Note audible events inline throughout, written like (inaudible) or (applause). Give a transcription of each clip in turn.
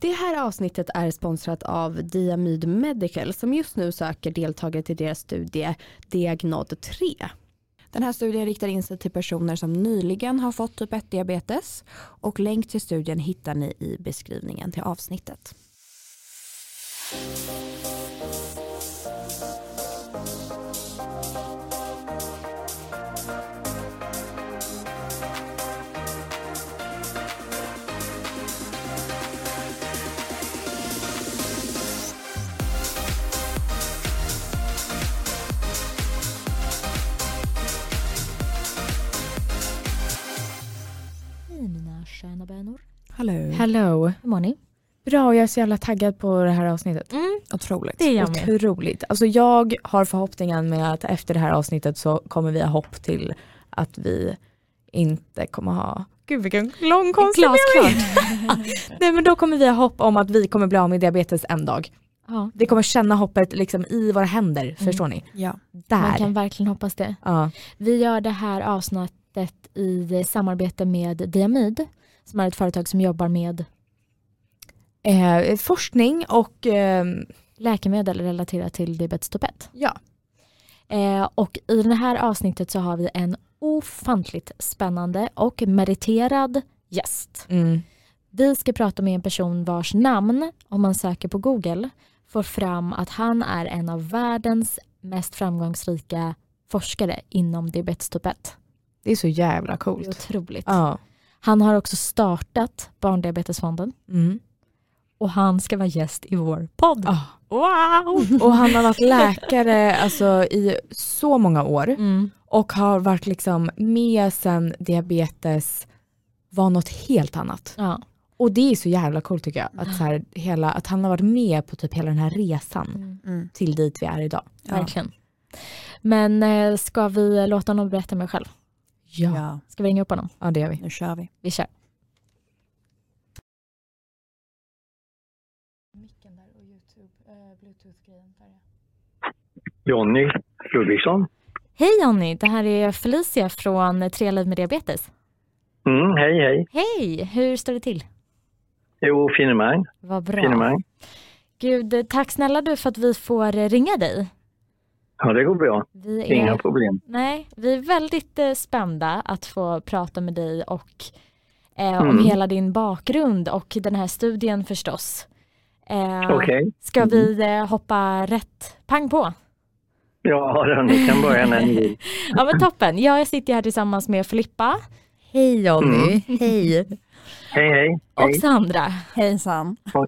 Det här avsnittet är sponsrat av Diamyd Medical som just nu söker deltagare till deras studie Diagnod 3. Den här studien riktar in sig till personer som nyligen har fått typ 1-diabetes och länk till studien hittar ni i beskrivningen till avsnittet. Bönor. Hallå. Hello. Hur mår ni? Bra, och jag är så jävla taggad på det här avsnittet. Mm, Otroligt. det är jag med. Otroligt. Alltså jag har förhoppningen med att efter det här avsnittet så kommer vi ha hopp till att vi inte kommer ha Gud vilken lång konstig. (laughs) (laughs) Nej men då kommer vi ha hopp om att vi kommer bli av med diabetes en dag. ja, Det kommer känna hoppet liksom i våra händer, förstår ni? Ja. man Där. kan verkligen hoppas det. Ja. Vi gör det här avsnittet i samarbete med Diamyd som är ett företag som jobbar med Eh, forskning och eh, läkemedel relaterat till diabetes typ 1. ja. Eh, och i det här avsnittet så har vi en ofantligt spännande och meriterad gäst. Mm. Vi ska prata med en person vars namn, om man söker på Google, får fram att han är en av världens mest framgångsrika forskare inom diabetes typ 1. Det är så jävla Det är coolt. otroligt. Ja. Han har också startat Barndiabetesfonden Mm. och han ska vara gäst i vår podd. Ah. Wow! (laughs) Och han har varit läkare alltså, i så många år Mm. och har varit liksom med sen diabetes var något helt annat. Ja. Och det är så jävla coolt tycker jag. Att, så här, hela, att han har varit med på typ hela den här resan Mm. till dit vi är idag. Ja. Verkligen. Men eh, ska vi låta honom berätta mig själv? Ja. ja, Ska vi ringa upp honom? ja, det gör vi. nu kör vi. Vi kör. Jonny Ludvigsson. Hej Jonny, det här är Felicia från Tre liv med diabetes. Mm, hej, hej. Hej, hur står det till? Jo, finemang. Vad bra. finemang. Gud, tack snälla du för att vi får eh, ringa dig. Ja, det går bra. Vi är, Inga problem. nej, vi är väldigt eh, spända att få prata med dig och eh, om Mm. hela din bakgrund och den här studien förstås. Eh, Okej. Ska vi eh, hoppa rätt pang på? Ja, då, ni kan börja när ni vill. (laughs) Ja men toppen, jag sitter här tillsammans med Filippa Hej Jonny. Hej. Hej, hej. och Hej, Sandra. Hejsan. hej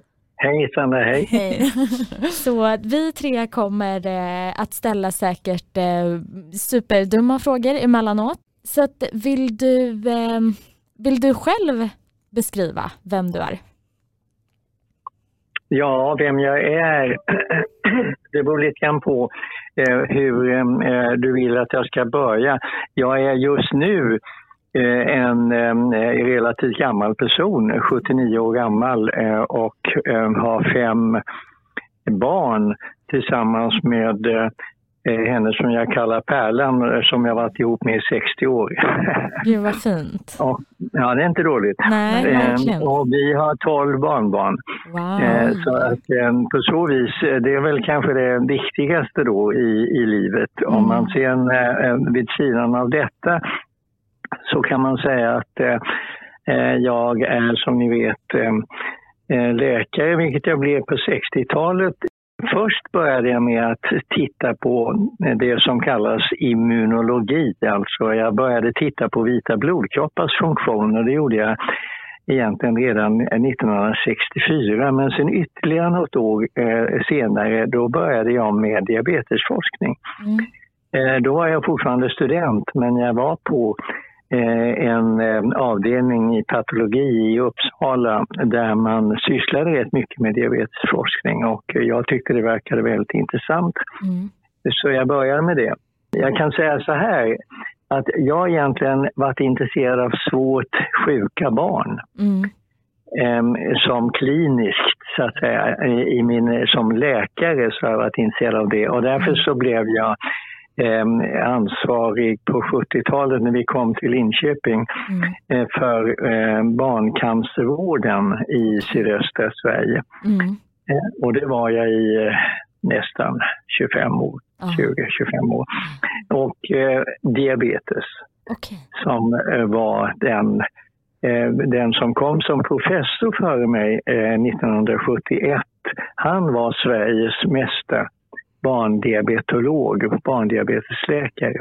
Sandra, hej. Hej. (laughs) Så vi tre kommer eh, att ställa säkert eh, superdumma frågor emellanåt. Så att vill du, eh, vill du själv beskriva vem du är? Ja, vem jag är, (clears throat) det beror lite grann på eh, hur eh, du vill att jag ska börja. Jag är just nu en eh, relativt gammal person, 79 år gammal eh, och eh, har fem barn tillsammans med eh, henne som jag kallar Pärlan eh, som jag varit ihop med i 60 år. (laughs) Gud vad fint. Och, ja, det är inte dåligt. Nej, Eh, verkligen. och vi har 12 barnbarn. Wow. Eh, Så att eh, på så vis, eh, det är väl kanske det viktigaste då i, i livet. Om Mm. man sen eh, vid sidan av detta så kan man säga att eh, eh, jag är som ni vet eh, eh, läkare, vilket jag blev på 60-talet. Först började jag med att titta på det som kallas immunologi. Alltså jag började titta på vita blodkroppars funktion och det gjorde jag egentligen redan 1964. Men sen ytterligare något år eh, senare då började jag med diabetesforskning. Mm. Eh, då var jag fortfarande student men jag var på eh, en eh, avdelning i patologi i Uppsala där man sysslade rätt mycket med diabetesforskning och jag tyckte det verkade väldigt intressant. Mm. Så jag började med det. Jag kan säga så här att jag egentligen varit intresserad av svårt sjuka barn Mm. eh, som kliniskt så att säga. I, i min, som läkare så har jag varit intresserad av det och därför så blev jag eh, ansvarig på 70-talet när vi kom till Linköping Mm. eh, för eh, barncancervården i sydöstra Sverige. Mm. Eh, och det var jag i eh, nästan 25 år, Ja, 20-25 år. Och eh, diabetes Okej. som eh, var den, den som kom som professor före mig eh, 1971. Han var Sveriges mesta barndiabetolog, barndiabetesläkare.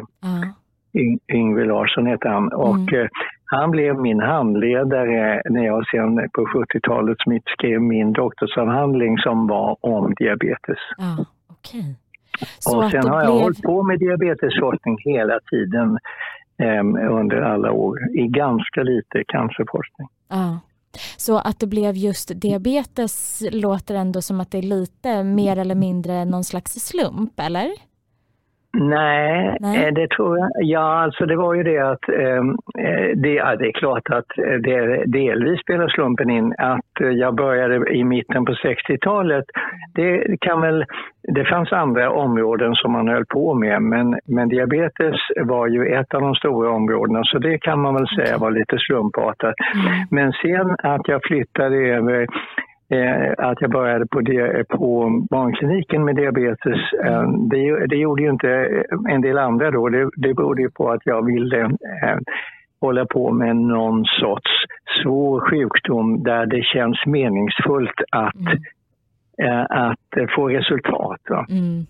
Yng- Yngve Larsson hette han. Och eh, han blev min handledare när jag sen på 70-talet smitt skrev min doktorsavhandling som var om diabetes. Ja, okej. Så och sen har jag blev... hållit på med diabetesforskning hela tiden eh, under alla år. I ganska lite cancerforskning. Ja. Så att det blev just diabetes låter ändå som att det är lite mer eller mindre någon slags slump, eller? Nej, Nej. eh, det tror jag. Ja, alltså det var ju det att ehm, eh, det, ja, det är klart att det delvis spelar slumpen in att jag började i mitten på 60-talet. Det kan väl, det fanns andra områden som man höll på med, men, men diabetes var ju ett av de stora områdena, så det kan man väl säga var lite slumpartat. Mm. Men sen att jag flyttade över att jag började på, det, på barnkliniken med diabetes, eh, det, det gjorde ju inte en del andra då. Det, det berodde ju på att jag ville eh, hålla på med någon sorts svår sjukdom där det känns meningsfullt att, eh, att få resultat. Mm.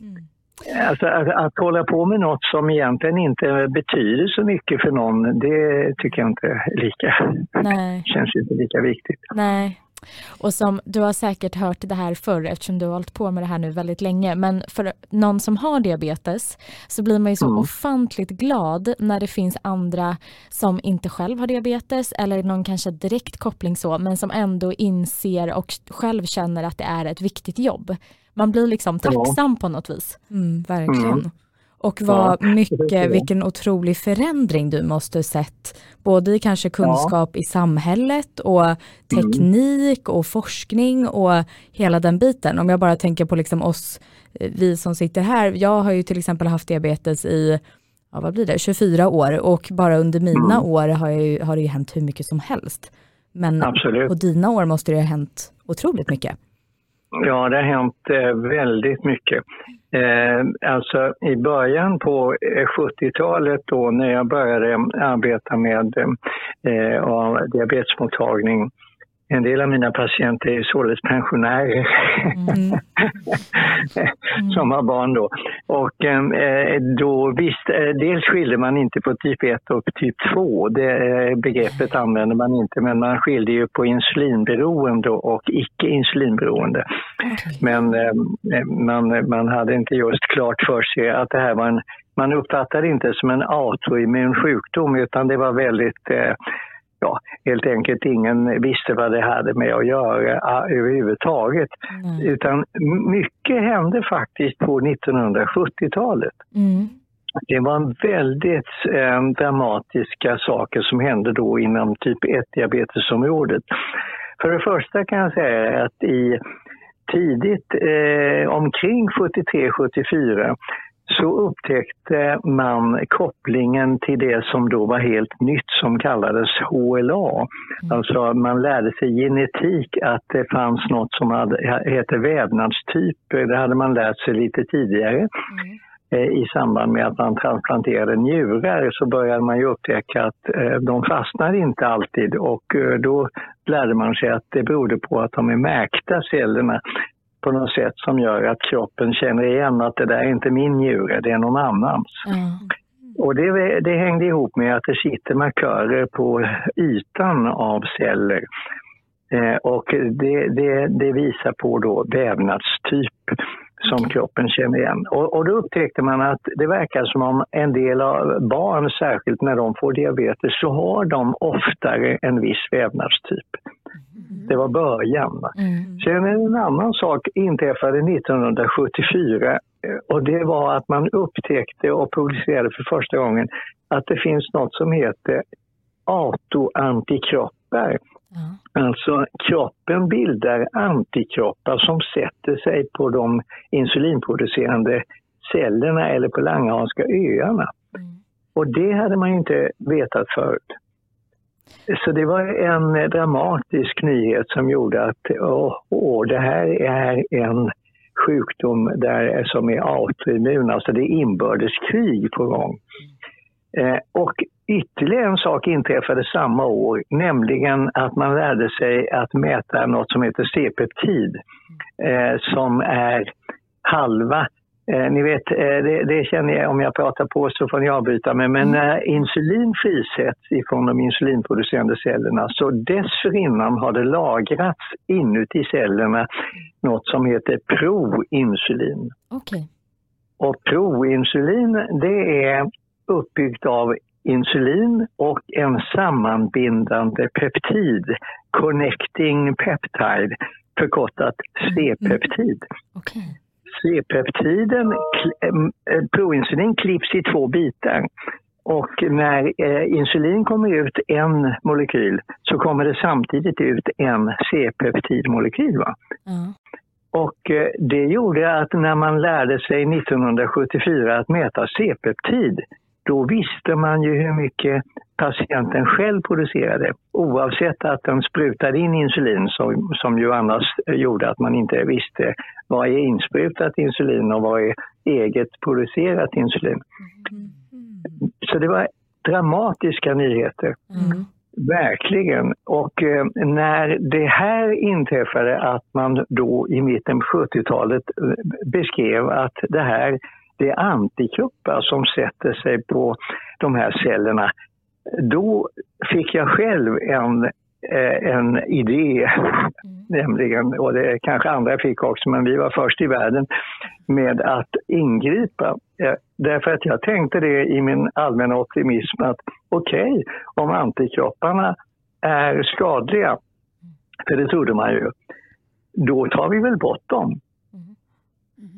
Alltså, att, att hålla på med något som egentligen inte betyder så mycket för någon, det tycker jag inte lika, Nej, känns inte lika viktigt. nej. Och som du har säkert hört det här förr eftersom du har hållit på med det här nu väldigt länge. Men för någon som har diabetes så blir man ju så Mm. ofantligt glad när det finns andra som inte själv har diabetes eller någon kanske direkt koppling så men som ändå inser och själv känner att det är ett viktigt jobb. Man blir liksom Ja. tacksam på något vis. Mm, verkligen. Mm. Och vad (laughs) är mycket, vilken otrolig förändring du måste sett, både i kanske kunskap i samhället och teknik och forskning och hela den biten. Om jag bara tänker på liksom oss, eh, vi som sitter här, jag har ju till exempel haft diabetes i, ja vad blir det, 24 år och bara under mina Mm. år har, jag ju, har det ju hänt hur mycket som helst. Men Absolut. på dina år måste det ha hänt otroligt mycket. Ja, det har hänt eh, väldigt mycket. Eh, alltså i början på eh, 70-talet då när jag började arbeta med eh, eh diabetesmottagning en del av mina patienter är således pensionärer Mm. (laughs) som har barn då. Och eh, då visst, eh, dels skilde man inte på typ 1 och typ 2. Det eh, begreppet använder man inte, men man skilde ju på insulinberoende och icke insulinberoende. Men eh, man, man hade inte just klart för sig att det här var en, man uppfattade det inte som en autoimmun sjukdom utan det var väldigt eh, ja, helt enkelt ingen visste vad det hade med att göra överhuvudtaget. Nej. Utan mycket hände faktiskt på 1970-talet. Mm. Det var en väldigt eh, dramatiska saker som hände då inom typ 1-diabetesområdet. För det första kan jag säga att i tidigt eh, omkring 73-74 så upptäckte man kopplingen till det som då var helt nytt som kallades HLA. Alltså man lärde sig genetik att det fanns något som hade, hette vävnadstyper. Det hade man lärt sig lite tidigare. Eh, I samband med att man transplanterade njurar så började man ju upptäcka att eh, de fastnar inte alltid och eh, då lärde man sig att det berodde på att de är märkta cellerna på något sätt som gör att kroppen känner igen att det där är inte min njure, det är någon annans. Ja. Och det, det hängde ihop med att det sitter markörer på ytan av celler. Eh, och det, det, det visar på då vävnadstyp som kroppen känner igen. Och, och då upptäckte man att det verkar som om en del av barn, särskilt när de får diabetes, så har de oftare en viss vävnadstyp. Det var början. Mm. Sen en annan sak inträffade 1974 eh, och det var att man upptäckte och publicerade för första gången att det finns något som heter autoantikroppar. Ja. Alltså kroppen bildar antikroppar som sätter sig på de insulinproducerande cellerna eller på Langehanska öarna. Mm. Och det hade man inte vetat förut. Så det var en dramatisk nyhet som gjorde att åh, åh, det här är en sjukdom där, som är autoimmun, alltså det är inbördeskrig på gång. Eh, och ytterligare en sak inträffade samma år, nämligen att man lärde sig att mäta något som heter C-peptid, eh, som är halva Eh, ni vet, eh, det, det, känner jag, om jag pratar på så får ni avbryta mig, men mm. när insulin frisätts ifrån de insulinproducerande cellerna så dessförinnan har det lagrats inuti cellerna något som heter proinsulin. Okay. Och proinsulin det är uppbyggt av insulin och en sammanbindande peptid, connecting peptide, förkortat C-peptid. Okay. C-peptiden, eh, proinsulin klipps i två bitar. Och när eh, insulin kommer ut en molekyl så kommer det samtidigt ut en C-peptidmolekyl. Mm. Och eh, det gjorde att när man lärde sig 1974 att mäta C-peptid då visste man ju hur mycket patienten själv producerade oavsett att den sprutade in insulin som, som ju annars gjorde att man inte visste vad är insprutat insulin och vad är eget producerat insulin. Så det var dramatiska nyheter. Mm. Verkligen. Och eh, när det här inträffade att man då i mitten på 70-talet eh, beskrev att det här det är antikroppar som sätter sig på de här cellerna. Då fick jag själv en, eh, en idé, mm. nämligen, och det kanske andra fick också, men vi var först i världen med att ingripa. Eh, därför att jag tänkte det i min allmänna optimism att okej, okay, om antikropparna är skadliga, för det trodde man ju, då tar vi väl bort dem.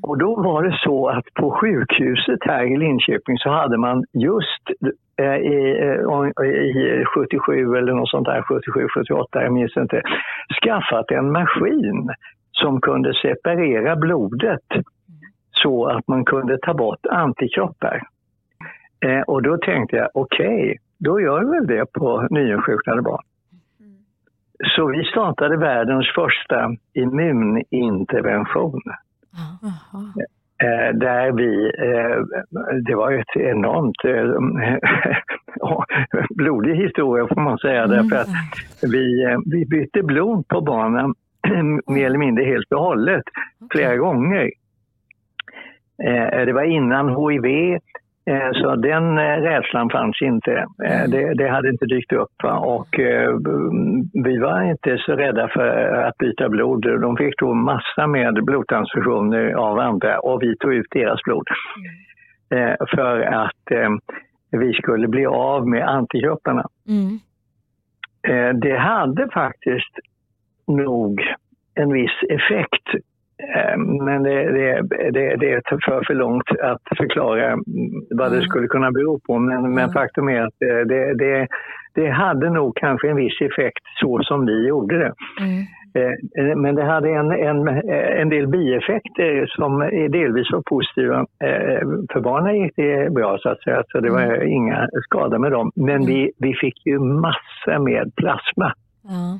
Och då var det så att på sjukhuset här i Linköping så hade man just eh, i, eh, i 77 eller något sånt där, 77, 78, jag minns inte, skaffat en maskin som kunde separera blodet så att man kunde ta bort antikroppar. Eh, och då tänkte jag, okej, okay, då gör vi väl det på nyinsjuknade barn. Så vi startade världens första immunintervention. Eh, där vi, eh, det var ett enormt eh, (laughs) blodig historia får man säga, mm. därför att vi, vi bytte blod på barnen (clears throat) mer eller mindre helt och hållet flera gånger. Det var innan HIV, så den eh, rädslan fanns inte. Eh, mm. Det, det, hade inte dykt upp. Och vi var inte så rädda för att byta blod. De fick då massa med blodtransfusioner av andra och vi tog ut deras blod. Mm. För att vi skulle bli av med antikropparna. Mm. Det hade faktiskt nog en viss effekt men det, det, det, det för för långt att förklara vad det mm. skulle kunna bero på. Men, men faktum är att det, det, det hade nog kanske en viss effekt så som vi gjorde det. Mm. Eh, men det hade en, en, en del bieffekter som delvis var positiva. Eh, för barnen gick det bra så att säga, så det var mm. inga skador med dem. Men mm. vi, vi fick ju massor med plasma. Mm.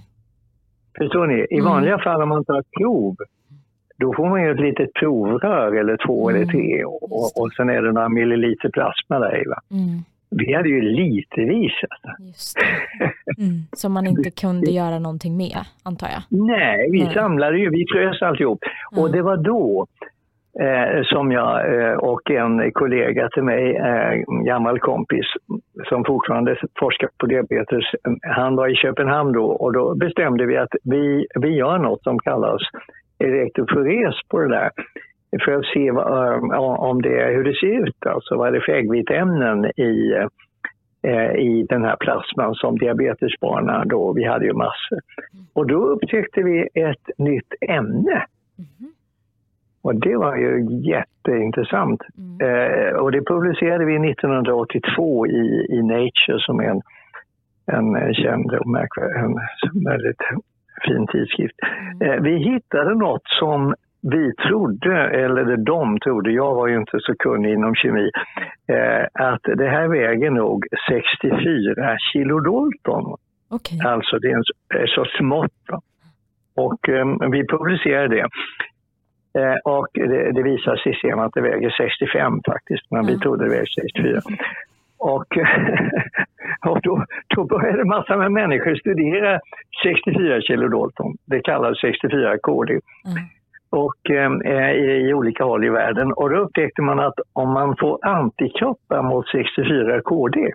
Förstår ni? I vanliga fall om man tar prov då får man ju ett litet provrör eller två mm. eller tre och, och, sen är det några milliliter plasma där i. Mm. Vi hade ju litervis. Alltså. Mm. Som man inte (laughs) kunde göra någonting med, antar jag? Nej, vi Nej. samlade ju, vi frös alltihop. Mm. Och det var då eh, som jag eh, och en kollega till mig, eh, gammal kompis, som fortfarande forskar på diabetes, han var i Köpenhamn då och då bestämde vi att vi, vi gör något som kallas elektrofores på det där för att se vad, eh, om det, hur det ser ut, alltså vad är det för äggviteämnen i, eh, i den här plasman som diabetesbarnen då, vi hade ju massor. Och då upptäckte vi ett nytt ämne. Mm. Och det var ju jätteintressant. Mm. Eh, och det publicerade vi 1982 i, i Nature som är en, en känd och märkvärdig, en väldigt fin tidskrift. Mm. Eh, vi hittade något som vi trodde, eller de trodde, jag var ju inte så kunnig inom kemi, eh, att det här väger nog 64 kilodalton. Okej. Alltså det är, en, så smått. Då. Och eh, vi publicerade det. Eh, och det, det visar sig sen att det väger 65 faktiskt, men vi Mm. trodde det väger 64. Och, (laughs) och då, då började massor med människor studera 64 kilodalton. Det kallas 64 KD. Mm. Och, eh, i, i olika håll i världen. Och då upptäckte man att om man får antikroppar mot 64 KD,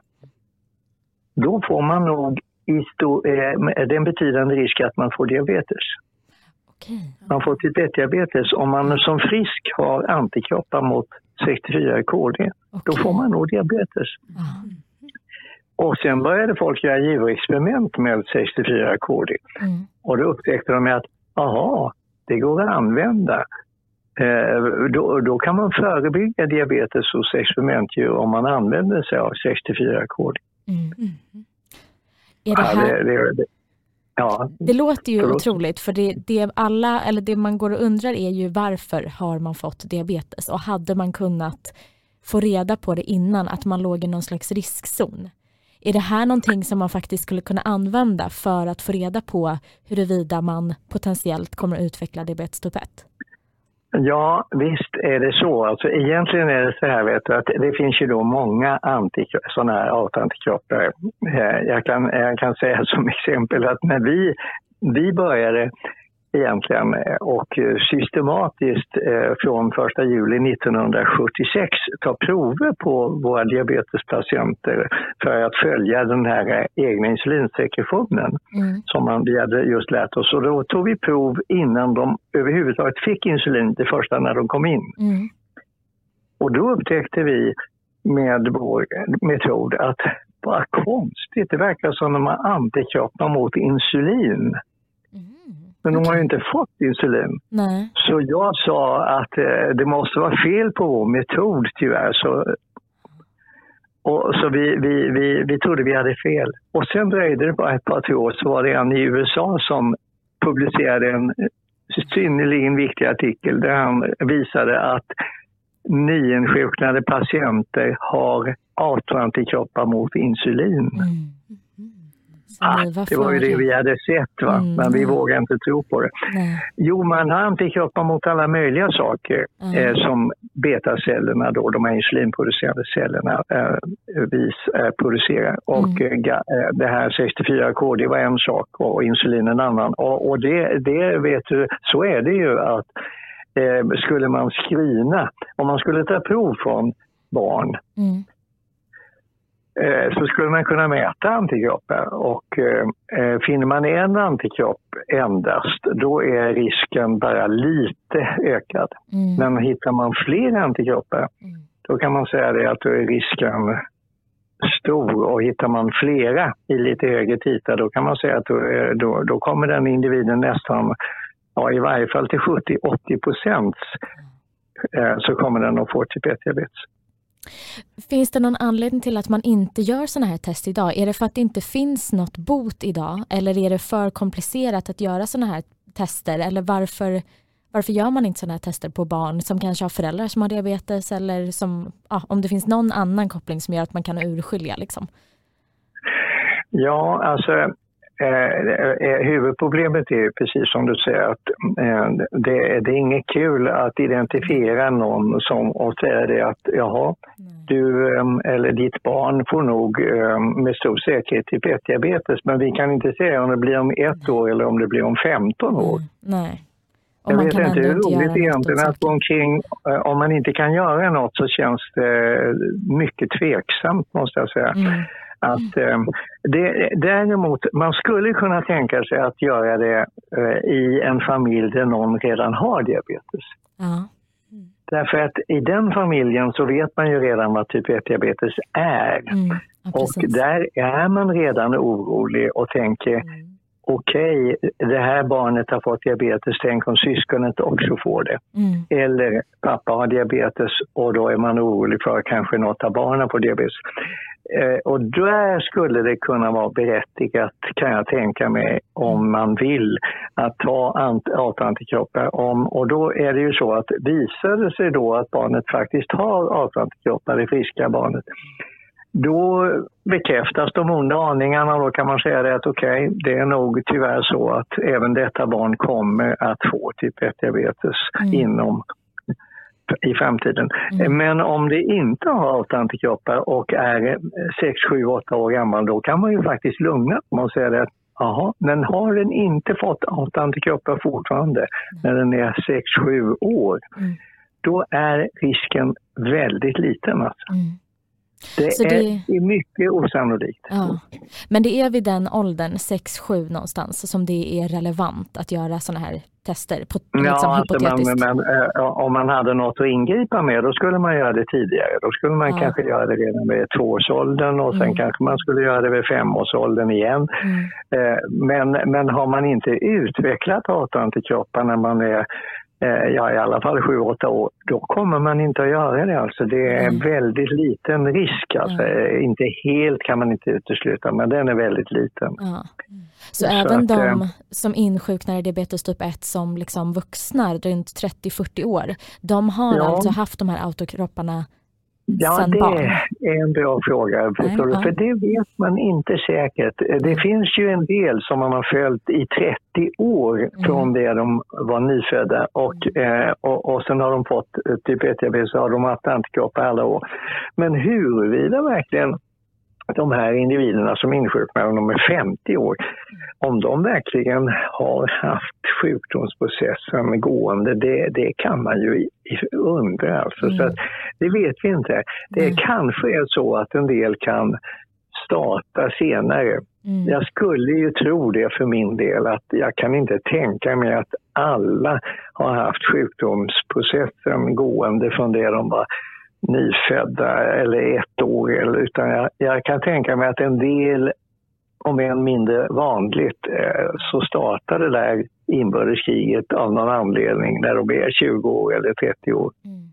då får man nog eh, det är en betydande risk att man får diabetes. Okej. Man får typ 1-diabetes. Om man som frisk har antikroppar mot 64 KD, då Okej. får man nog diabetes. Ja. Och sen började folk göra djurexperiment med 64 KD. Mm. Och då upptäckte de att, aha, det går att använda. Eh, då, då kan man förebygga diabetes hos experimentdjur om man använder sig av 64 KD. Mm. Är det, Ja, här, det, det, det, ja, det låter ju otroligt för det, det, alla, eller det man går och undrar är ju varför har man fått diabetes och hade man kunnat få reda på det innan att man låg i någon slags riskzon. Är det här någonting som man faktiskt skulle kunna använda för att få reda på huruvida man potentiellt kommer att utveckla diabetes typ 1? Ja, visst är det så. Alltså, egentligen är det så här vet du, att det finns ju då många sådana här autoantikroppar. Eh, jag kan, jag kan säga som (laughs) exempel att när vi, vi började egentligen eh, och systematiskt eh, från 1 juli 1976 ta prover på våra diabetespatienter för att följa den här eh, egna insulinsekretionen Mm. som man, vi hade just lärt oss. Och då tog vi prov innan de överhuvudtaget fick insulin, det första när de kom in. Mm. Och då upptäckte vi med vår metod att vad konstigt, det verkar som de har antikroppar mot insulin. Mm. Men de har ju inte fått insulin. Nej. Så jag sa att eh, det måste vara fel på vår metod tyvärr. Så, och, så vi, vi, vi, vi trodde vi hade fel. Och sen dröjde det bara ett par, tre år så var det en i USA som publicerade en synnerligen viktig artikel där han visade att nyinsjuknade patienter har autoantikroppar mot insulin. Mm. Ah, var det var ju det vi hade sett, va? Mm. men vi vågade inte tro på det. Nej. Jo, man har antikroppar mot alla möjliga saker Mm. eh, som betacellerna, då, de här insulinproducerande cellerna, eh, vis, eh, producerar. Och Mm. eh, eh, det här 64K, det var en sak och insulin en annan. Och, och det, det vet du, så är det ju att eh, skulle man screena, om man skulle ta prov från barn Mm. Eh, så skulle man kunna mäta antikroppar och eh, eh, finner man en antikropp endast då är risken bara lite ökad. Mm. Men hittar man fler antikroppar Mm. då kan man säga det att då är risken stor och hittar man flera i lite högre titlar då kan man säga att då, då, då kommer den individen nästan, ja, i varje fall till 70-80 procent eh, så kommer den att få typ 1-diabetes. Finns det någon anledning till att man inte gör sådana här test idag? Är det för att det inte finns något bot idag eller är det för komplicerat att göra sådana här tester? Eller varför, varför gör man inte sådana här tester på barn som kanske har föräldrar som har diabetes eller som, ja, om det finns någon annan koppling som gör att man kan urskilja? Liksom. Ja, alltså eh, eh, huvudproblemet är ju precis som du säger att eh, det, det är inget kul att identifiera någon som och säga det att jaha, du eh, eller ditt barn får nog eh, med stor säkerhet typ 1-diabetes men vi kan inte säga om det blir om ett år eller om det blir om 15 år. Mm, nej. Och Jag vet inte hur roligt egentligen att gå omkring, eh, om man inte kan göra något så känns det mycket tveksamt måste jag säga. Mm. Att, eh, det, däremot, man skulle kunna tänka sig att göra det eh, i en familj där någon redan har diabetes. Ja. Därför att i den familjen så vet man ju redan vad typ 1-diabetes är. Mm. Ja, Och där är man redan orolig och tänker Mm. okej, det här barnet har fått diabetes, tänk om syskonet också får det. Mm. Eller pappa har diabetes och då är man orolig för kanske något av barnen får diabetes. Eh, och där skulle det kunna vara berättigat, kan jag tänka mig, om man vill, att ta autoantikroppar. Om, och då är det ju så att visar det sig då att barnet faktiskt har autoantikroppar, det friska barnet, då bekräftas de onda aningarna och då kan man säga att okej, okay, det är nog tyvärr så att även detta barn kommer att få typ 1-diabetes mm. inom i framtiden. Mm. Men om det inte har autoantikroppar och är 6, 7, 8 år gammal, då kan man ju faktiskt lugna dem och säga att Jaha, men har den inte fått autoantikroppar fortfarande mm. när den är 6-7 år, mm. då är risken väldigt liten. Alltså. Mm. Det, så är, det är mycket osannolikt. Ja. Men det är vid den åldern, 6-7 någonstans, som det är relevant att göra sådana här tester? På, ja, liksom alltså man, men, äh, om man hade något att ingripa med då skulle man göra det tidigare. Då skulle man ja. kanske göra det redan vid tvåårsåldern och sen mm. kanske man skulle göra det vid femårsåldern igen. Mm. Äh, men, men har man inte utvecklat autoantikroppar när man är ja, i alla fall 7-8 år, då kommer man inte att göra det. Alltså, det är mm. väldigt liten risk. Alltså, mm. Inte helt kan man inte utesluta, men den är väldigt liten. Ja. Så, Så, även att, de eh, som insjuknar i diabetes typ 1 som liksom vuxna runt 30-40 år, de har ja. alltså haft de här autokropparna Ja, det är en bra fråga. Nej, ja. För det vet man inte säkert. Det finns ju en del som man har följt i 30 år mm. från det de var nyfödda och, eh, och, och sen har de fått eh, typ 1-diabetes har de haft antikroppar alla år. Men huruvida verkligen de här individerna som insjuknar när de är 50 år, om de verkligen har haft sjukdomsprocessen gående, det, det kan man ju undra. Alltså. Mm. Så det vet vi inte. Det mm. kanske är så att en del kan starta senare. Mm. Jag skulle ju tro det för min del, att jag kan inte tänka mig att alla har haft sjukdomsprocessen gående från det de var nyfödda eller ett år. Utan jag, jag kan tänka mig att en del, om än mindre vanligt, eh, så startar det där inbördeskriget av någon anledning när de är 20 år eller 30 år. Mm.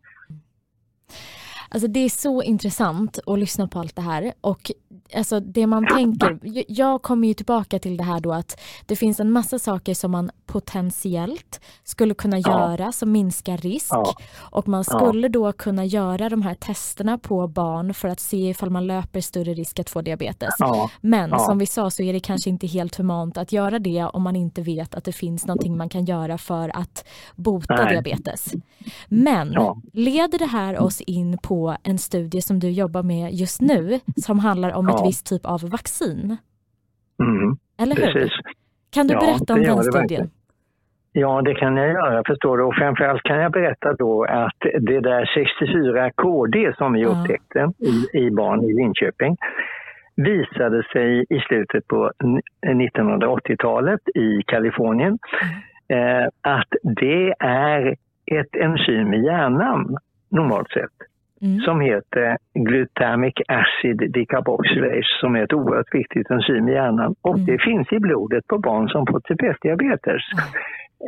Alltså det är så intressant att lyssna på allt det här och alltså det man tänker, jag kommer ju tillbaka till det här då att det finns en massa saker som man potentiellt skulle kunna ja. göra som minskar risk ja. och man skulle ja. då kunna göra de här testerna på barn för att se ifall man löper större risk att få diabetes. Men som vi sa så är det kanske inte helt humant att göra det om man inte vet att det finns någonting man kan göra för att bota Nej. diabetes. Men leder det här oss in på en studie som du jobbar med just nu som handlar om ett visst typ av vaccin? Mm. Eller hur? Precis. Kan du berätta om den studien? Ja, det kan jag göra förstår du. Och framförallt kan jag berätta då att det där 64KD som vi upptäckte i, i barn i Linköping visade sig i slutet på 1980-talet i Kalifornien eh, att det är ett enzym i hjärnan normalt sett mm. som heter glutamic acid decarboxylase som är ett oerhört viktigt enzym i hjärnan. Och mm. det finns i blodet på barn som får typ 1-diabetes. Mm.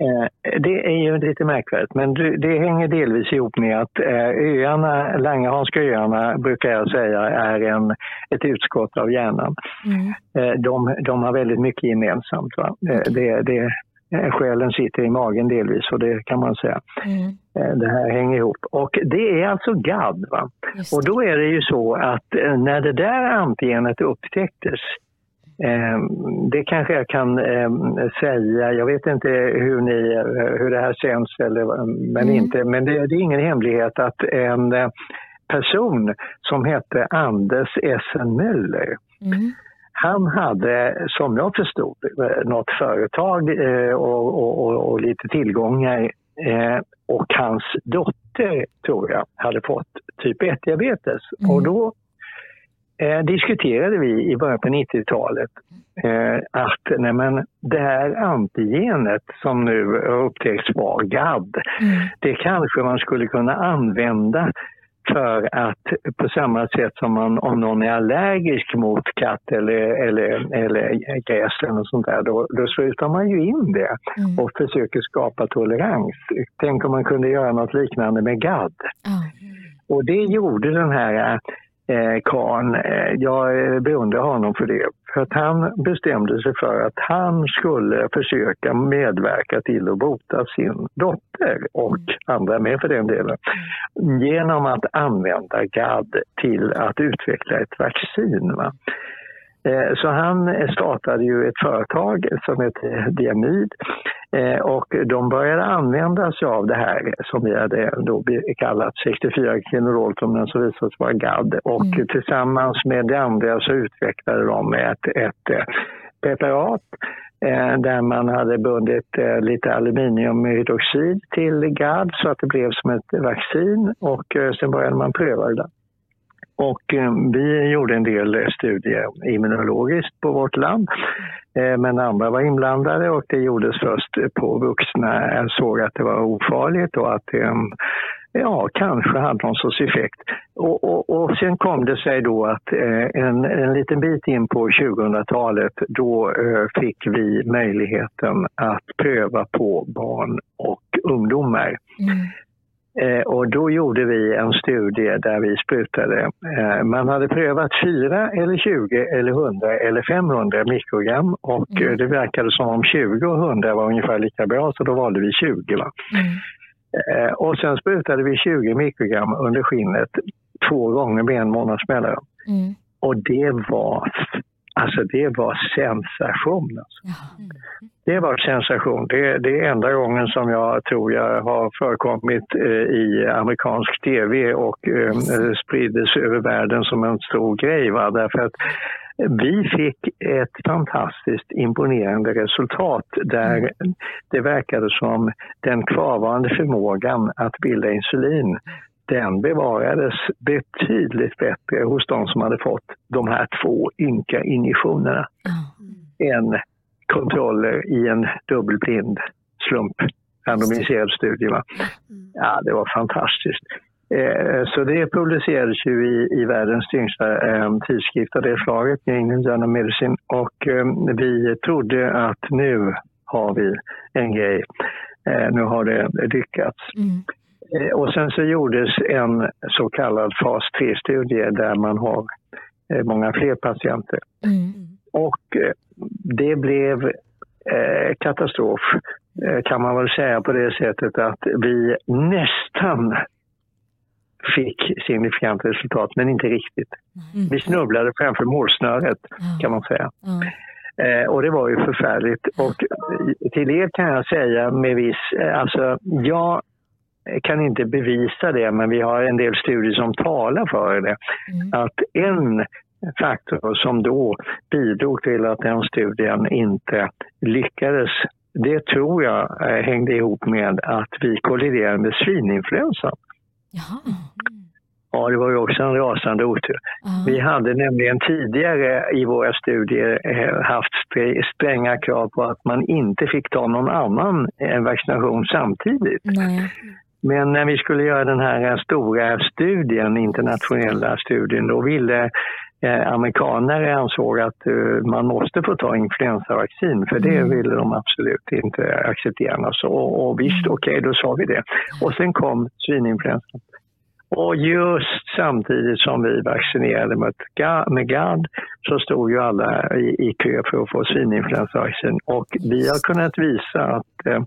Eh, det är ju lite märkvärdigt, men det hänger delvis ihop med att eh, öarna, Langehanska öarna brukar jag säga är en, ett utskott av hjärnan. Mm. Eh, de, de har väldigt mycket gemensamt. Va? Det, det, själen sitter i magen delvis och det kan man säga. Mm. Det här hänger ihop. Och det är alltså GAD. Va? Och då är det ju så att när det där antigenet upptäcktes det kanske jag kan säga, jag vet inte hur, ni, hur det här känns, eller, men, mm. inte, men det, är ingen hemlighet att en eh, person som hette Anders Essen Möller, mm. Han hade, som jag förstod något företag eh, och, och, och, och lite tillgångar eh, och hans dotter, tror jag, hade fått typ 1-diabetes. Mm. Och då eh, diskuterade vi i början på 90-talet eh, att nej men, det här antigenet som nu upptäcks var GAD, mm. det kanske man skulle kunna använda för att på samma sätt som man, om någon är allergisk mot katt eller, eller, eller gräs eller sånt där, då, då slutar man ju in det mm. och försöker skapa tolerans. Tänk om man kunde göra något liknande med GAD. Mm. Och det gjorde den här eh, Kahn, eh, jag beundrar honom för det. För att han bestämde sig för att han skulle försöka medverka till att bota sin dotter och andra med för den delen genom att använda GAD till att utveckla ett vaccin. Va? Eh, så han startade ju ett företag som heter Diamid och de började använda sig av det här som vi hade då kallat 64 kinolol som den så visade sig vara GAD och mm. tillsammans med det andra så utvecklade de ett, ett eh, preparat där man hade bundit lite aluminiumhydroxid till GAD så att det blev som ett vaccin och sen började man pröva det. Och eh, vi gjorde en del eh, studier immunologiskt på vårt land. Eh, men andra var inblandade och det gjordes först på vuxna. Jag såg att det var ofarligt och att det eh, ja, kanske hade någon sorts effekt. Och, och, och sen kom det sig då att eh, en, en liten bit in på 2000-talet då eh, fick vi möjligheten att pröva på barn och ungdomar. Mm. Eh, och då gjorde vi en studie där vi sprutade. Eh, man hade prövat 4 eller 20 eller 100 eller 500 mikrogram och mm. Eh, det verkade som om 20 och 100 var ungefär lika bra så då valde vi 20. Va? Mm. Och sen sprutade vi 20 mikrogram under skinnet två gånger med en månads mellanrum. Mm. Och det var Alltså det var sensation. Alltså. Mm. Det var sensation. Det, det, är enda gången som jag tror jag har förekommit eh, i amerikansk tv och eh, spriddes över världen som en stor grej. Va? Därför att vi fick ett fantastiskt imponerande resultat där mm. det verkade som den kvarvarande förmågan att bilda insulin den bevarades betydligt bättre hos de som hade fått de här två ynka injektionerna mm. än kontroller i en dubbelblind slump randomiserad studie. Va? Mm. Ja, det var fantastiskt. Eh, så det publicerades ju i, i världens tyngsta eh, tidskrift av det slaget, New England Journal Medicine, och eh, vi trodde att nu har vi en grej. Eh, nu har det lyckats. Mm. Eh, och sen så gjordes en så kallad fas 3-studie där man har eh, många fler patienter. Mm. Och eh, det blev katastrof kan man väl säga på det sättet att vi nästan fick signifikant resultat, men inte riktigt. Mm. Vi snubblade framför målsnöret kan man säga. Mm. och det var ju förfärligt. Och till er kan jag säga med viss, alltså jag kan inte bevisa det, men vi har en del studier som talar för det. Mm. Att en faktor som då bidrog till att den studien inte lyckades det tror jag eh, hängde ihop med att vi kolliderade med svininfluensan. Jaha. Ja, det var ju också en rasande otur. Vi hade nämligen tidigare i våra studier eh, haft stränga krav på att man inte fick ta någon annan eh, vaccination samtidigt. Nej. Men när vi skulle göra den här stora studien, internationella studien, då ville eh, amerikaner ansåg att uh, man måste få ta influensavaccin, för det mm. ville de absolut inte acceptera. Så, och, och visst, mm. okej, okay, då sa vi det. Och sen kom svininfluensan. Och just samtidigt som vi vaccinerade mot med GAD så stod ju alla i, i kö för att få svininfluensavaccin. Och vi har kunnat visa att eh,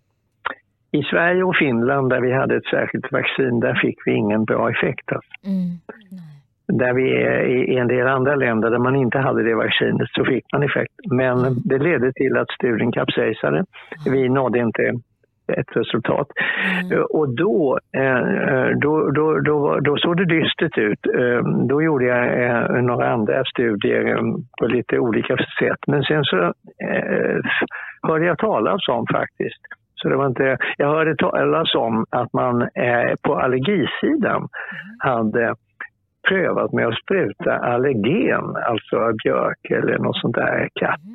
i Sverige och Finland där vi hade ett särskilt vaccin, där fick vi ingen bra effekt. Alltså. Mm. Där vi i en del andra länder där man inte hade det vaccinet så fick man effekt. Men det ledde till att studien kapsejsade. Vi nådde inte ett resultat. Mm. Och då, eh, då, då, då, då såg det dystert ut. Eh, då gjorde jag eh, några andra studier på lite olika sätt. Men sen så hörde jag talas om faktiskt så det var inte, jag hörde talas om att man eh, på allergisidan hade prövat med att spruta allergen, alltså björk eller något sånt där katt,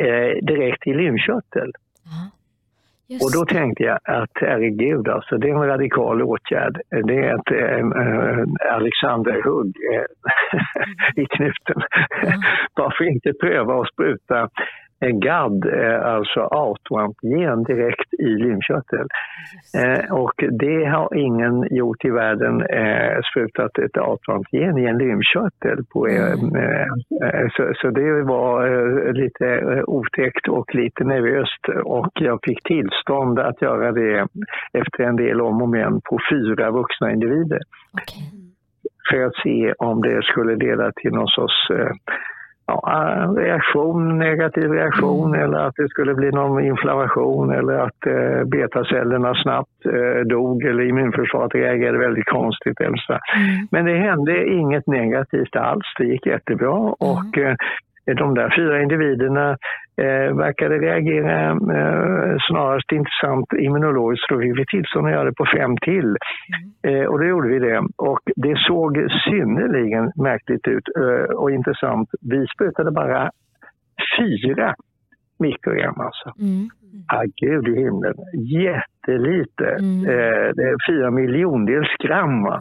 eh, direkt i lymfkörtel. Just. Och då tänkte jag att herregud, alltså, det är en radikal åtgärd. Det är ett äh, Alexanderhugg äh, (laughs) i knuten. Mm. Varför inte pröva att spruta GAD, alltså autoantigen direkt i lymfkörtel. Eh, och det har ingen gjort i världen, eh, sprutat ett autoantigen i en lymfkörtel. På, mm. eh, så, så, det var eh, lite eh, otäckt och lite nervöst och jag fick tillstånd att göra det efter en del om och men på fyra vuxna individer. Okay. För att se om det skulle leda till någon sorts eh, ja, reaktion, negativ reaktion mm. eller att det skulle bli någon inflammation eller att eh, betacellerna snabbt eh, dog eller immunförsvaret reagerade väldigt konstigt. Eller så. Mm. Men det hände inget negativt alls, det gick jättebra mm. och eh, de där fyra individerna eh, verkade reagera eh, snarast intressant immunologiskt. Då fick vi tillstånd att göra det på fem till. Mm. Eh, och då gjorde vi det. Och det såg synnerligen märkligt ut eh, och intressant. Vi sprutade bara fyra mikrogram alltså. Mm. Ah, gud i himlen. Jättelite. Mm. Eh, det är fyra miljondels gram. Ja.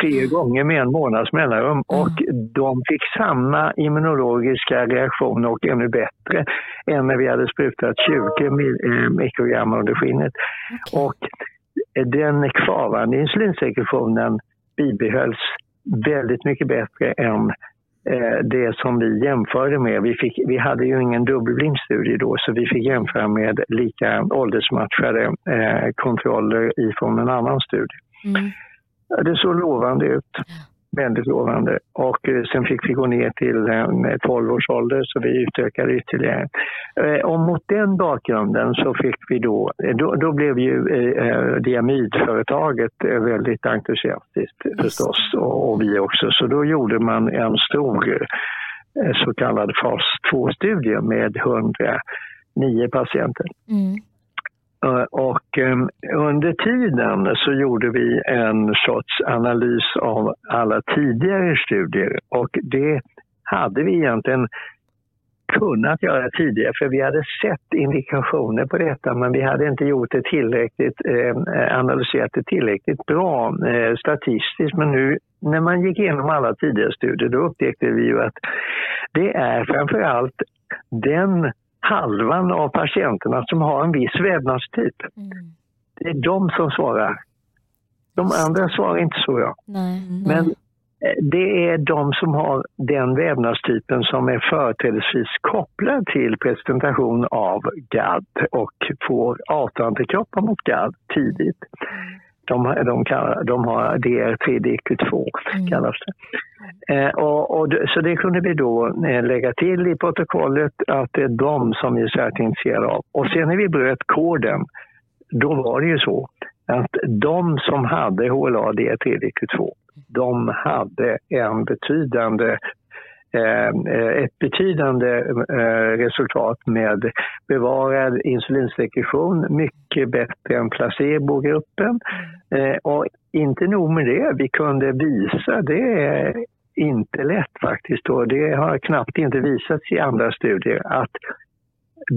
Tre gånger med en månads mellanrum. Mm. Och de fick samma immunologiska reaktion och ännu bättre än när vi hade sprutat 20 eh, mikrogram under skinnet. Okay. Och den kvarvarande insulinsekretionen bibehölls väldigt mycket bättre än Eh, det som vi jämförde med. Vi, fick, vi hade ju ingen dubbelblindstudie då så vi fick jämföra med lika åldersmatchade eh, kontroller ifrån en annan studie. Mm. Det såg lovande ut väldigt lovande. Och eh, sen fick vi gå ner till 12 eh, års ålder så vi utökade ytterligare. Eh, och mot den bakgrunden så fick vi då, då, då blev ju eh, Diamidföretaget väldigt entusiastiskt förstås och, och vi också. Så då gjorde man en stor så kallad fas 2-studie med 109 patienter. Mm. Eh, och ehm, under tiden så gjorde vi en sorts analys av alla tidigare studier och det hade vi egentligen kunnat göra tidigare för vi hade sett indikationer på detta men vi hade inte gjort det tillräckligt, ehm, eh, analyserat det tillräckligt bra eh, statistiskt. Men nu när man gick igenom alla tidigare studier då upptäckte vi ju att det är framförallt den halvan av patienterna som har en viss vävnadstyp. Mm. Det är de som svarar. De andra svarar inte så ja. Nej, nej. Men eh, det är de som har den vävnadstypen som är företrädesvis kopplad till presentation av GAD och får autoantikroppar mot GAD tidigt. De, de, kallar, de har DR3DQ2 mm. kallas det. Eh, och, och, så det kunde vi då eh, lägga till i protokollet att det är de som vi är särskilt intresserade av. Och sen när vi bröt koden, då var det ju så att de som hade HLA DR3DQ2, de hade en betydande ett betydande eh, resultat med bevarad insulinsekretion, mycket bättre än placebogruppen. Eh, och inte nog med det, vi kunde visa, det är inte lätt faktiskt och det har knappt inte visats i andra studier, att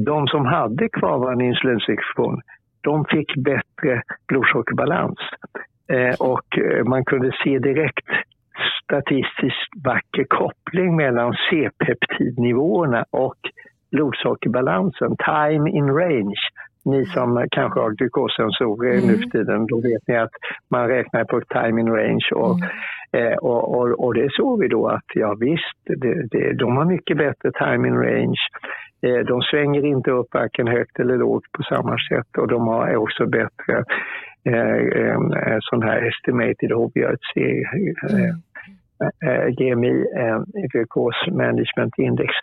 de som hade kvarvarande insulinsekretion, de fick bättre blodsockerbalans. Och man kunde se direkt statistiskt vacker koppling mellan C-peptidnivåerna och blodsockerbalansen, time in range. Ni som kanske har glukosensorer mm. nu för tiden, då vet ni att man räknar på time in range. Och, mm. eh, och, och, och, det såg vi då att ja visst, det, det, de har mycket bättre time in range. Eh, de svänger inte upp varken högt eller lågt på samma sätt och de har också bättre eh, eh, sån här estimated HbA1c. Eh, mm Eh, GMI, eh, Glukos Management Index.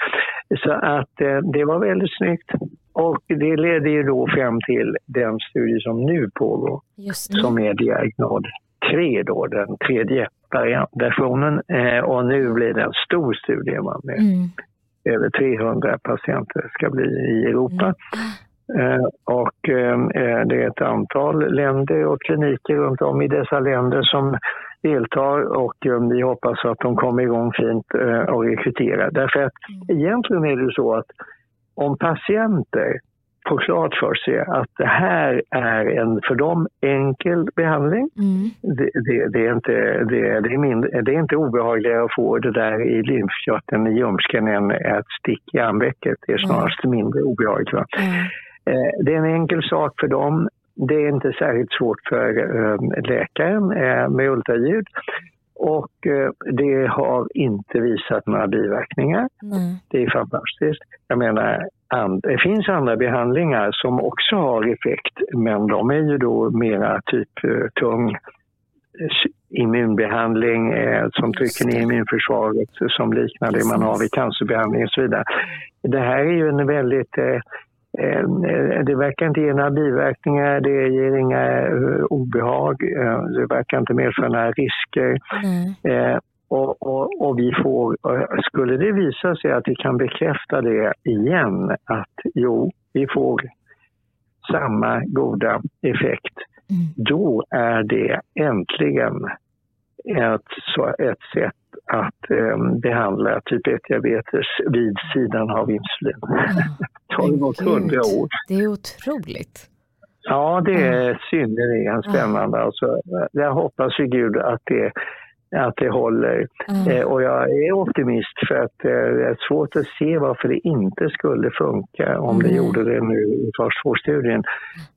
Så att eh, det var väldigt snyggt. Och det ledde ju då fram till den studie som nu pågår, som är Diagnod 3 då, den tredje versionen. Och nu blir det en stor studie med mm. över 300 patienter ska bli i Europa. Mm. Och det är ett antal länder och kliniker runt om i dessa länder som deltar och um, vi hoppas att de kommer igång fint uh, och rekryterar. Därför att mm. egentligen är det så att om patienter få klart för sig att det här är en för dem enkel behandling. Mm. Det, det, det, är inte, det, det, är mindre, det är inte obehagligare att få det där i lymfkörteln i ljumsken än ett stick i armvecket. Det är snarast mm. mindre obehagligt. Mm. Det är en enkel sak för dem. Det är inte särskilt svårt för eh, läkaren eh, med ultraljud och eh, det har inte visat några biverkningar. Mm. Det är fantastiskt. Jag menar, det finns andra behandlingar som också har effekt men de är ju då mera typ tung immunbehandling som trycker ner immunförsvaret som liknar det man har vid cancerbehandling och så vidare. Det här är ju en väldigt Eh, det verkar inte ge några biverkningar, det ger inga eh, obehag, eh, det verkar inte medföra några risker. Mm. Och, och, och, vi får, skulle det visa sig att vi kan bekräfta det igen, att jo, vi får samma goda effekt, mm. då är det äntligen ett, ett sätt att eh, behandla typ 1-diabetes vid sidan av insulin. det har gått hundra år. Det är otroligt. Ja, det är synnerligen spännande. Mm. Alltså, jag hoppas vid Gud att det, att det håller. Mm. Eh, och jag är optimist för att eh, det är svårt att se varför det inte skulle funka om mm. det gjorde det nu i fas 2-studien.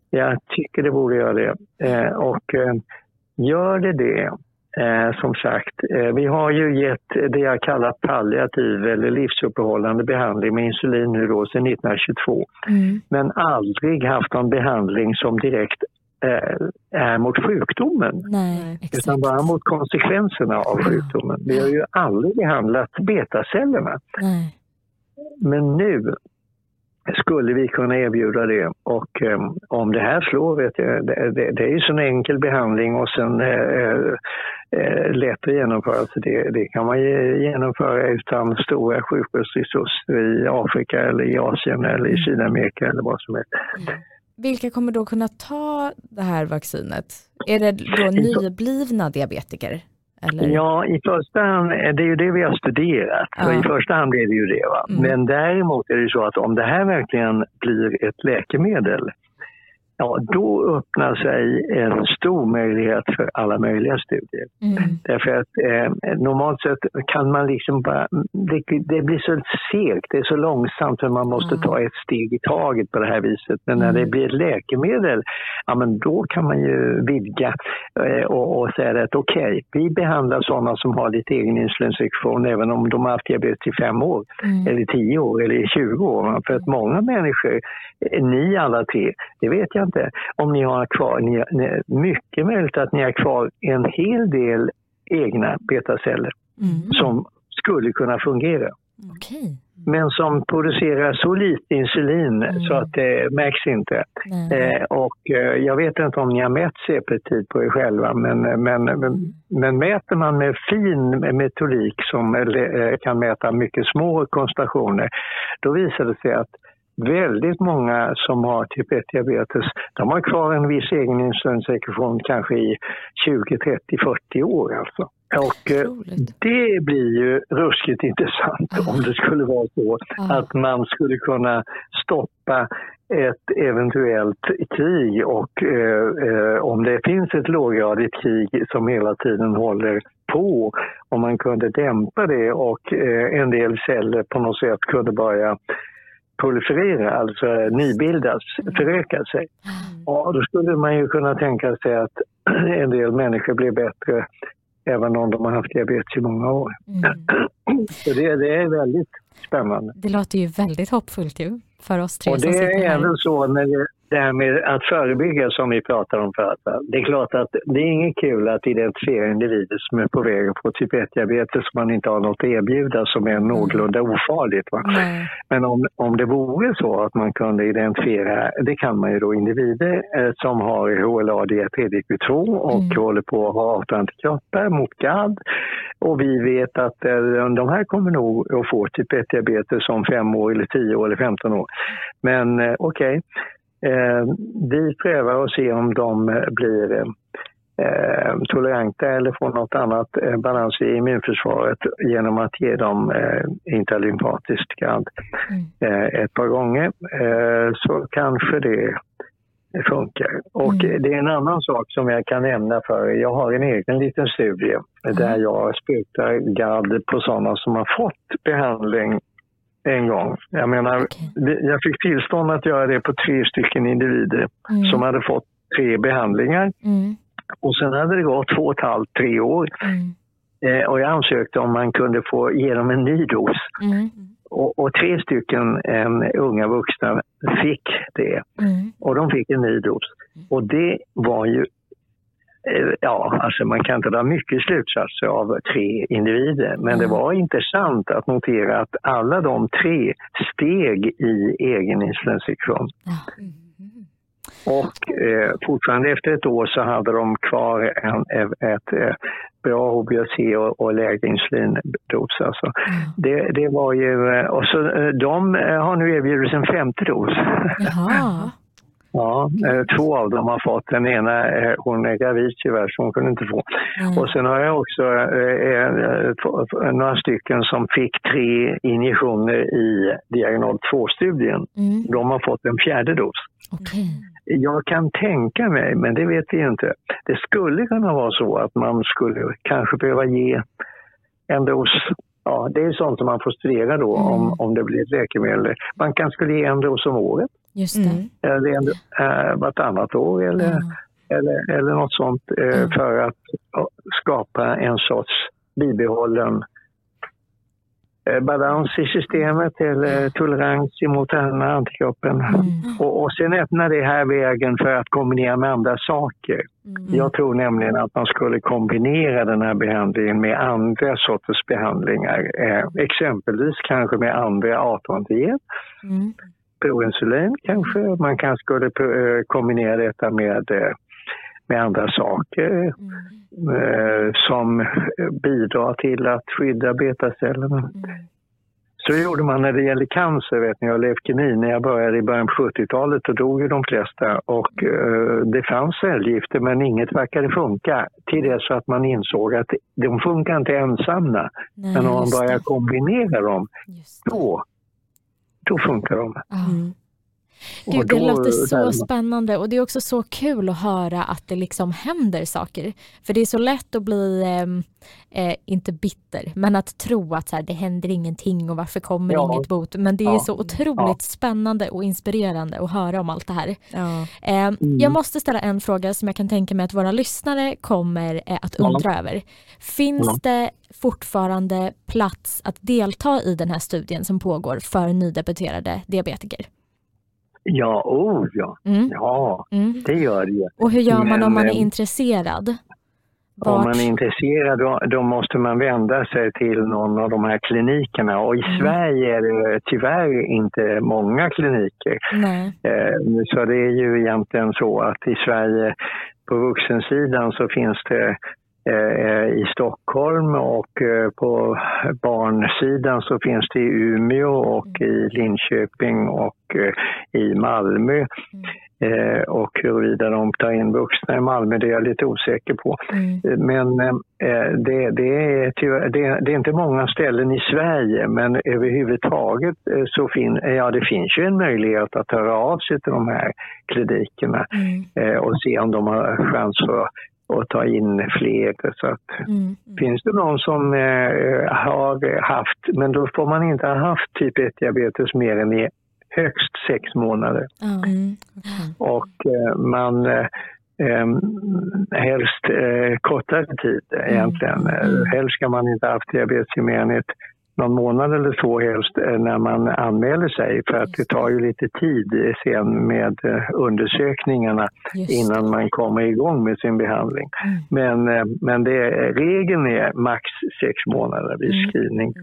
Jag tycker det borde göra det. Eh, och eh, gör det det Eh, som sagt, eh, vi har ju gett det jag kallar palliativ eller livsuppehållande behandling med insulin nu då sedan 1922. Mm. Men aldrig haft någon behandling som direkt eh, är mot sjukdomen. Nej, utan bara mot konsekvenserna av sjukdomen. Vi har ju aldrig behandlat betacellerna. Nej. Men nu skulle vi kunna erbjuda det. Och eh, om det här slår, vet jag, det, det, det är ju så en enkel behandling och sen eh, eh, lätt att genomföra. Så det, det kan man genomföra utan stora sjukvårdsresurser i Afrika eller i Asien eller i Sydamerika eller vad som helst. Vilka kommer då kunna ta det här vaccinet? Är det då nyblivna diabetiker? Eller? Ja, i första hand, det är ju det vi har studerat. Ja. I första hand är det ju det. Va? Mm. Men däremot är det så att om det här verkligen blir ett läkemedel ja, då öppnar sig en stor möjlighet för alla möjliga studier. Mm. Därför att eh, normalt sett kan man liksom bara, det, det, blir så segt, det är så långsamt för man måste mm. ta ett steg i taget på det här viset. Men när det mm. blir ett läkemedel, ja men då kan man ju vidga eh, och, och, säga att okej, okay, vi behandlar sådana som har lite egen insulinsektion även om de har haft diabetes i fem år, mm. eller tio år eller 20 år. För att många människor, eh, ni alla tre, det vet jag inte, om ni har kvar, ni, ni, mycket möjligt att ni har kvar en hel del egna betaceller mm. som skulle kunna fungera. Okay. Men som producerar så lite insulin mm. så att det märks inte. Eh, och eh, jag vet inte om ni har mätt C-peptid på er själva men, men, men, men, mäter man med fin metodik som eh, kan mäta mycket små koncentrationer då visar det sig att väldigt många som har typ 1-diabetes, de har kvar en viss egen insulinsekretion kanske i 20, 30, 40 år alltså. Och eh, det blir ju ruskigt intressant om det skulle vara så att man skulle kunna stoppa ett eventuellt krig och eh, eh, om det finns ett låggradigt krig som hela tiden håller på, om man kunde dämpa det och eh, en del celler på något sätt kunde börja proliferera, alltså nybildas, föröka sig. Mm. Ja, då skulle man ju kunna tänka sig att (clears throat) en del människor blir bättre även om de har haft diabetes i många år. Mm. (clears throat) Så det, det är väldigt spännande. Det låter ju väldigt hoppfullt ju för oss tre Och det är även så när det, det här med att förebygga som vi pratar om förut. Det är klart att det är inget kul att identifiera individer som är på väg att få typ 1-diabetes som man inte har något att erbjuda som är någorlunda ofarligt. Va? Men om, om det vore så att man kunde identifiera, det kan man ju då, individer eh, som har HLA DRPDQ2 och mm. håller på att ha autoantikroppar mot GAD och vi vet att eh, de här kommer nog att få typ 1-diabetes om 5 år eller 10 år eller 15 år. Men eh, okej, okay. Eh, vi prövar att se om de blir eh, toleranta eller få något annat eh, balans i immunförsvaret genom att ge dem eh, interlympatiskt gadd mm. eh, ett par gånger eh, så kanske det funkar. Och mm. det är en annan sak som jag kan nämna för. Jag har en egen liten studie mm. där jag sprutar gadd på sådana som har fått behandling en gång. Jag menar, okay. jag fick tillstånd att göra det på tre stycken individer mm. som hade fått tre behandlingar. Mm. Och sen hade det gått två och ett halvt, tre år. Mm. Eh, och jag ansökte om man kunde få ge dem en ny dos. Mm. Och, och, tre stycken eh, unga vuxna fick det. Mm. Och de fick en ny dos. Och det var ju Ja, alltså man kan inte dra mycket slutsatser av tre individer, men det var intressant att notera att alla de tre steg i egen insulinsektion. Mm. Och eh, fortfarande efter ett år så hade de kvar en, ett, ett eh, bra HbA1c och, och lägre insulindos. Alltså. Mm. Det, det var ju, eh, och så, eh, de har nu erbjudits en femte dos. Jaha. (laughs) Ja, två av dem har fått. Den ena, hon är gravid tyvärr så hon kunde inte få. Mm. Och sen har jag också eh, några stycken som fick tre injektioner i diagonal 2-studien. Mm. De har fått en fjärde dos. Okay. Jag kan tänka mig, men det vet vi inte. Det skulle kunna vara så att man skulle kanske behöva ge en dos Ja, det är sånt som man får studera då mm. om, om det blir ett läkemedel. Man kanske skulle ge en dos om året. Just det. Mm. Eller en, äh, vartannat år eller, mm. eller, eller något sånt äh, för att skapa en sorts bibehållen Eh, balans i systemet eller tolerans mot den här antikroppen. Mm. Och, och sen öppnar det här vägen för att kombinera med andra saker. Mm. Jag tror nämligen att man skulle kombinera den här behandlingen med andra sorters behandlingar. Eh, exempelvis kanske med andra 18 diet mm. Proinsulin kanske. Man kanske skulle eh, kombinera detta med eh, med andra saker mm. eh, som bidrar till att skydda betacellerna. Mm. Så gjorde man när det gäller cancer, vet ni, och leukemi. När jag började i början på 70-talet då dog ju de flesta och eh, det fanns cellgifter men inget verkade funka till dess att man insåg att de funkar inte ensamma. Nej, men om man börjar kombinera dem, då, då funkar de. Mm. Gud, det låter så spännande och det är också så kul att höra att det liksom händer saker. För det är så lätt att bli, ehm, eh, inte bitter, men att tro att så här, det händer ingenting och varför kommer ja. inget bot. Men det är ja. så otroligt ja. spännande och inspirerande att höra om allt det här. Eh, mm. Jag måste ställa en fråga som jag kan tänka mig att våra lyssnare kommer eh, att undra över. Finns det fortfarande plats att delta i den här studien som pågår för nydebuterade diabetiker? Ja, oh ja. Mm. Ja, mm. det gör det Och hur gör man Men, om man är eh, intresserad? Vart? Om man är intresserad då, då, måste man vända sig till någon av de här klinikerna och i mm. Sverige är det tyvärr inte många kliniker. Eh, så det är ju egentligen så att i Sverige på vuxensidan så finns det Eh, i Stockholm och eh, på barnsidan så finns det i Umeå och i Linköping och eh, i Malmö. Och huruvida de tar in vuxna i Malmö, det är jag lite osäker på. Mm. Men det, det, är, det, det, är inte många ställen i Sverige, men överhuvudtaget så fin, ja, det finns ju en möjlighet att höra av sig till de här klinikerna mm. och se om de har chans för och ta in fler. Så att, mm, mm. Finns det någon som eh, har haft, men då får man inte ha haft typ 1-diabetes mer än i högst sex månader. Mm. Och eh, man eh, eh helst eh, kortare tid egentligen. Mm. Helst ska man inte ha haft diabetes i mer än ett någon månad eller så helst eh, när man anmäler sig för att det tar ju lite tid sen med eh, undersökningarna innan man kommer igång med sin behandling. Mm. Men, eh, men det, regeln är max sex månader vid mm. screening.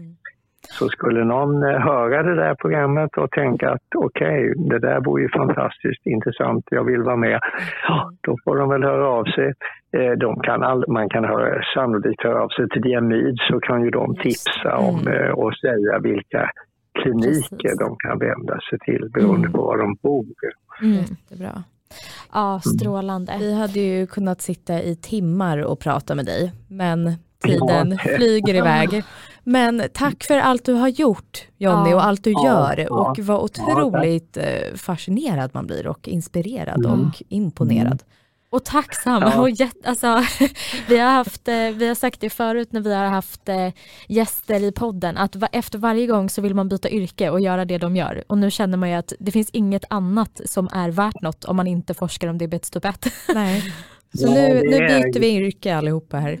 Mm. Så skulle någon höra det där programmet och tänka att okej, okay, det där vore ju fantastiskt intressant, jag vill vara med. Ja, då får de väl höra av sig. Eh, de kan all, man kan höra, sannolikt höra av sig till Diamyd så kan ju de tipsa om mm. Eh, och säga vilka kliniker Precis. de kan vända sig till beroende mm. på var de bor. Mm. Jättebra. Ja, strålande. Vi hade ju kunnat sitta i timmar och prata med dig, men tiden Ja. (laughs) flyger iväg. Men tack för allt du har gjort Jonny Ja. och allt du Ja, gör ja. och vad otroligt eh, fascinerad man blir och inspirerad Mm. och imponerad. Och tacksam. Ja. Och jätt, alltså, (laughs) vi, har haft, eh, vi har sagt det förut när vi har haft eh, gäster i podden att efter varje gång så vill man byta yrke och göra det de gör. Och nu känner man ju att det finns inget annat som är värt något om man inte forskar om diabetes typ 1. Nej. (laughs) Så Ja, nu, nu är- byter vi yrke allihopa här.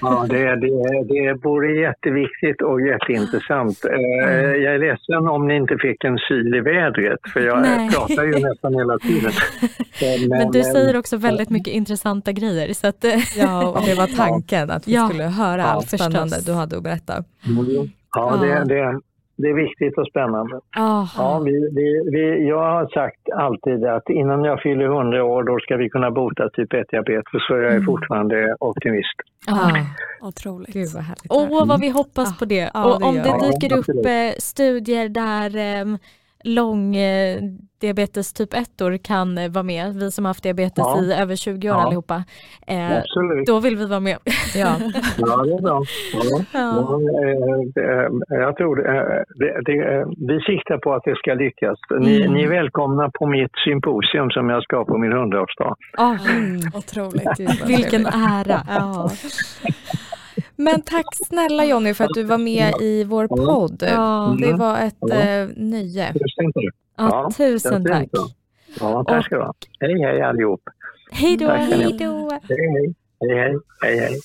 Ja, det, det, det både jätteviktigt och jätteintressant. Eh, Jag är ledsen om ni inte fick en syl i vädret, för jag Nej. pratar ju nästan hela tiden. (laughs) Eh, Men du eh, säger också väldigt mycket intressanta grejer. Så att, eh, Ja, och det var (laughs) tanken att vi Ja. skulle höra Ja, allt spännande förstås. du hade att berätta. Mm. Ja, Ja. det, det, det är viktigt och spännande. ah, Ja, vi, vi, vi, jag har sagt alltid att innan jag fyller 100 år då ska vi kunna bota typ 1-diabetes, så jag är fortfarande optimist. ah. Otroligt. Gud vad härligt. Åh, vad vi hoppas Ja. på det. Ja, och det om det dyker Ja, upp absolut. eh, studier där eh, lång eh, diabetes typ 1 kan eh, vara med, vi som har haft diabetes Ja. i över 20 år Ja. allihopa, eh, då vill vi vara med. Ja. (laughs) Ja, det är bra. Ja. Ja. Ja, eh, jag tror det, det, vi siktar på att det ska lyckas. Ni, Mm. ni är välkomna på mitt symposium som jag ska på min 100-årsdag. Ah, Otroligt. Gud, vad vilken ära. (laughs) Men tack snälla Jonny för att du var med i vår podd. Ja, Det var ett Ja. eh, nöje. Ja, tusen tack. Ja, tack ska du ha. Hej, hej allihop. Hej då. Hej då. Hej, hej. Hej, hej. hej, hej.